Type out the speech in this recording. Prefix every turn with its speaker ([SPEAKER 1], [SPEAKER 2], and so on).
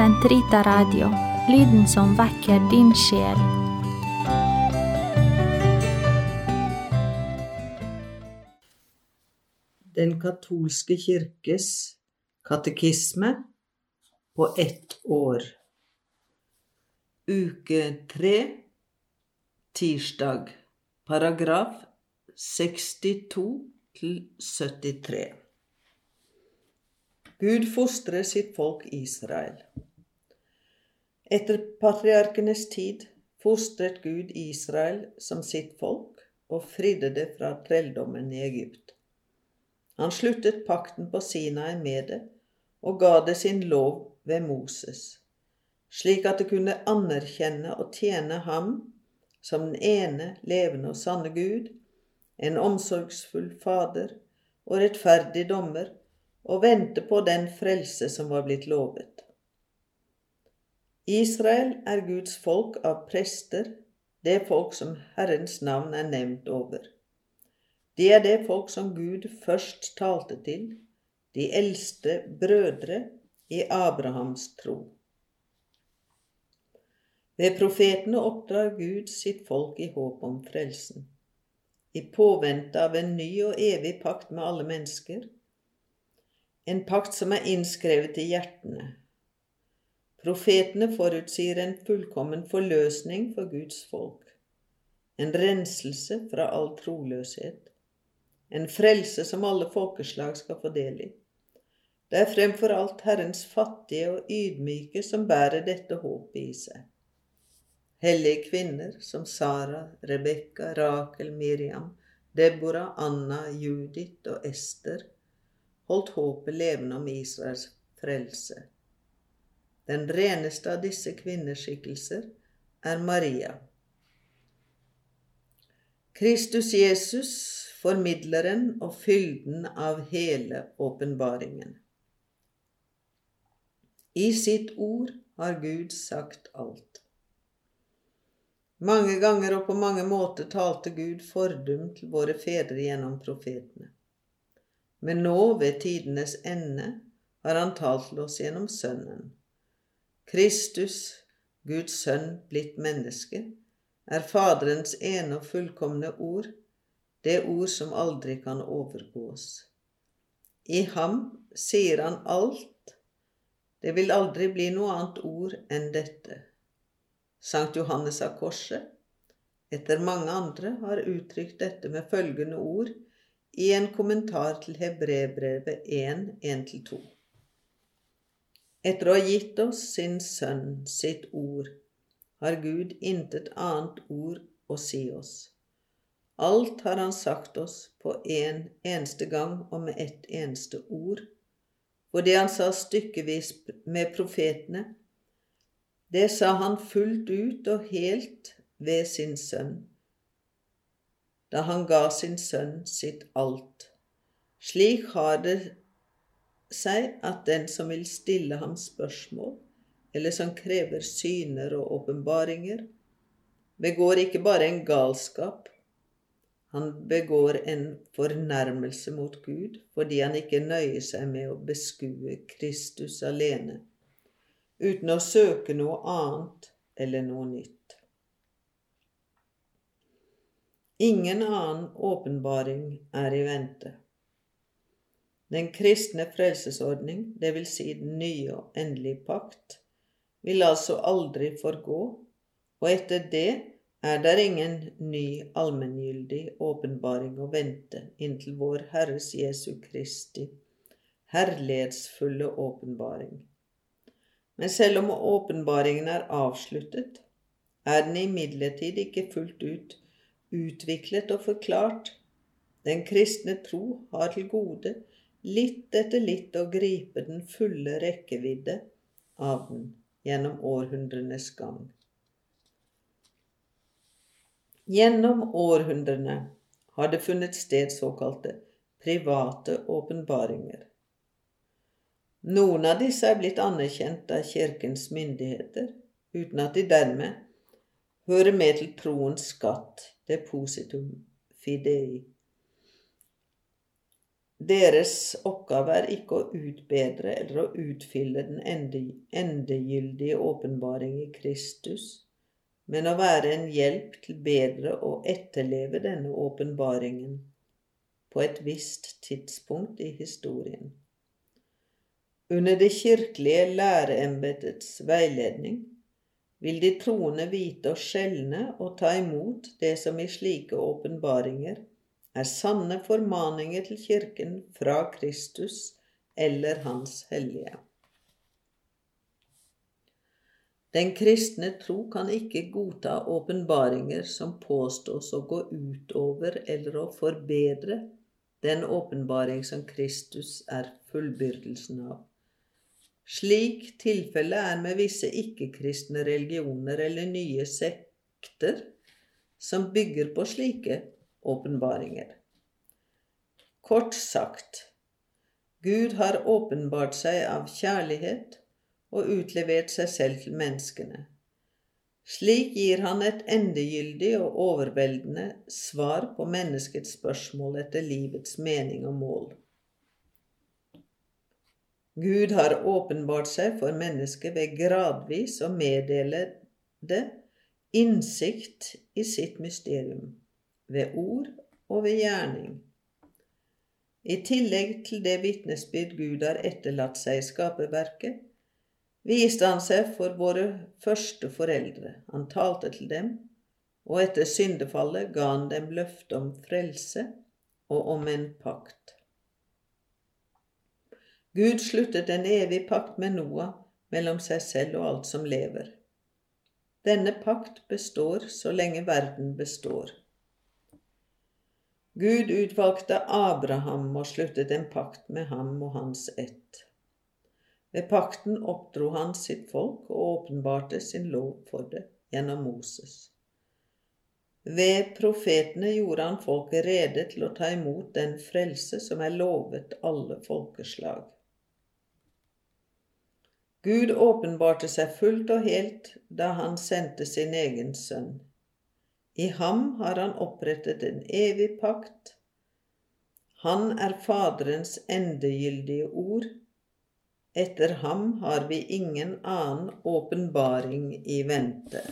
[SPEAKER 1] Sentrita Radio, lyden som vekker din sjel.
[SPEAKER 2] Den katolske kirkes katekisme på ett år. Uke tre, tirsdag, paragraf 62 til 73. Gud fostrer sitt folk Israel. Etter patriarkenes tid fostret Gud Israel som sitt folk og fridde det fra trelldommen i Egypt. Han sluttet pakten på Sinai med det og ga det sin lov ved Moses, slik at det kunne anerkjenne og tjene ham som den ene levende og sanne Gud, en omsorgsfull Fader og rettferdig dommer, og vente på den frelse som var blitt lovet. Israel er Guds folk av prester, det folk som Herrens navn er nevnt over. De er det folk som Gud først talte til, de eldste brødre i Abrahams tro. Ved profetene oppdrar Gud sitt folk i håp om frelsen. I påvente av en ny og evig pakt med alle mennesker, en pakt som er innskrevet i hjertene. Profetene forutsier en fullkommen forløsning for Guds folk, en renselse fra all troløshet, en frelse som alle folkeslag skal få del i. Det er fremfor alt Herrens fattige og ydmyke som bærer dette håpet i seg. Hellige kvinner som Sara, Rebekka, Rakel, Miriam, Deborah, Anna, Judith og Ester holdt håpet levende om Israels frelse. Den reneste av disse kvinneskikkelser er Maria. Kristus Jesus, formidleren og fylden av hele åpenbaringen. I sitt ord har Gud sagt alt. Mange ganger og på mange måter talte Gud fordum til våre fedre gjennom profetene. Men nå, ved tidenes ende, har han talt til oss gjennom Sønnen. Kristus, Guds sønn blitt menneske, er Faderens ene og fullkomne ord, det ord som aldri kan overgås. I ham sier han alt, det vil aldri bli noe annet ord enn dette. Sankt Johannes av Korset, etter mange andre, har uttrykt dette med følgende ord i en kommentar til Hebrebrevet 1, 1-2. Etter å ha gitt oss sin Sønn sitt ord, har Gud intet annet ord å si oss. Alt har Han sagt oss på en eneste gang og med ett eneste ord. For det Han sa stykkevis med profetene, det sa Han fullt ut og helt ved sin Sønn da han ga sin sønn sitt alt. Slik har det seg at den som vil stille ham spørsmål, eller som krever syner og åpenbaringer, begår ikke bare en galskap, han begår en fornærmelse mot Gud fordi han ikke nøyer seg med å beskue Kristus alene, uten å søke noe annet eller noe nytt. Ingen annen åpenbaring er i vente. Den kristne frelsesordning, vil si den nye og endelige pakt, vil altså aldri forgå, og etter det er der ingen ny allmenngyldig åpenbaring å vente inntil vår Herres Jesu Kristi herlighetsfulle åpenbaring. Men selv om åpenbaringen er avsluttet, er den imidlertid ikke fullt ut utviklet og forklart. Den kristne tro har til gode litt etter litt å gripe den fulle rekkevidde av den gjennom århundrenes gang. Gjennom århundrene har det funnet sted såkalte private åpenbaringer. Noen av disse er blitt anerkjent av Kirkens myndigheter, uten at de dermed hører med til troens skatt depositum fidei. Deres oppgave er ikke å utbedre eller å utfylle den ende, endegyldige åpenbaring i Kristus, men å være en hjelp til bedre å etterleve denne åpenbaringen på et visst tidspunkt i historien. Under det kirkelige læreembetets veiledning vil de troende vite å skjelne og ta imot det som i slike åpenbaringer er sanne formaninger til Kirken fra Kristus eller Hans hellige. Den kristne tro kan ikke godta åpenbaringer som påstås å gå utover eller å forbedre den åpenbaring som Kristus er fullbyrdelsen av. Slik tilfellet er med visse ikke-kristne religioner eller nye sekter som bygger på slike åpenbaringer. Kort sagt, Gud har åpenbart seg av kjærlighet og utlevert seg selv til menneskene. Slik gir han et endegyldig og overveldende svar på menneskets spørsmål etter livets mening og mål. Gud har åpenbart seg for mennesket ved gradvis å meddele det innsikt i sitt mysterium ved ord og ved gjerning. I tillegg til det vitnesbyrd Gud har etterlatt seg i skaperverket, viste han seg for våre første foreldre. Han talte til dem, og etter syndefallet ga han dem løfte om frelse og om en pakt. Gud sluttet en evig pakt med Noah mellom seg selv og alt som lever. Denne pakt består så lenge verden består. Gud utvalgte Abraham og sluttet en pakt med ham og hans ett. Ved pakten oppdro han sitt folk og åpenbarte sin lov for det gjennom Moses. Ved profetene gjorde han folket rede til å ta imot den frelse som er lovet alle folkeslag. Gud åpenbarte seg fullt og helt da han sendte sin egen sønn. I ham har han opprettet en evig pakt. Han er Faderens endegyldige ord. Etter ham har vi ingen annen åpenbaring i vente.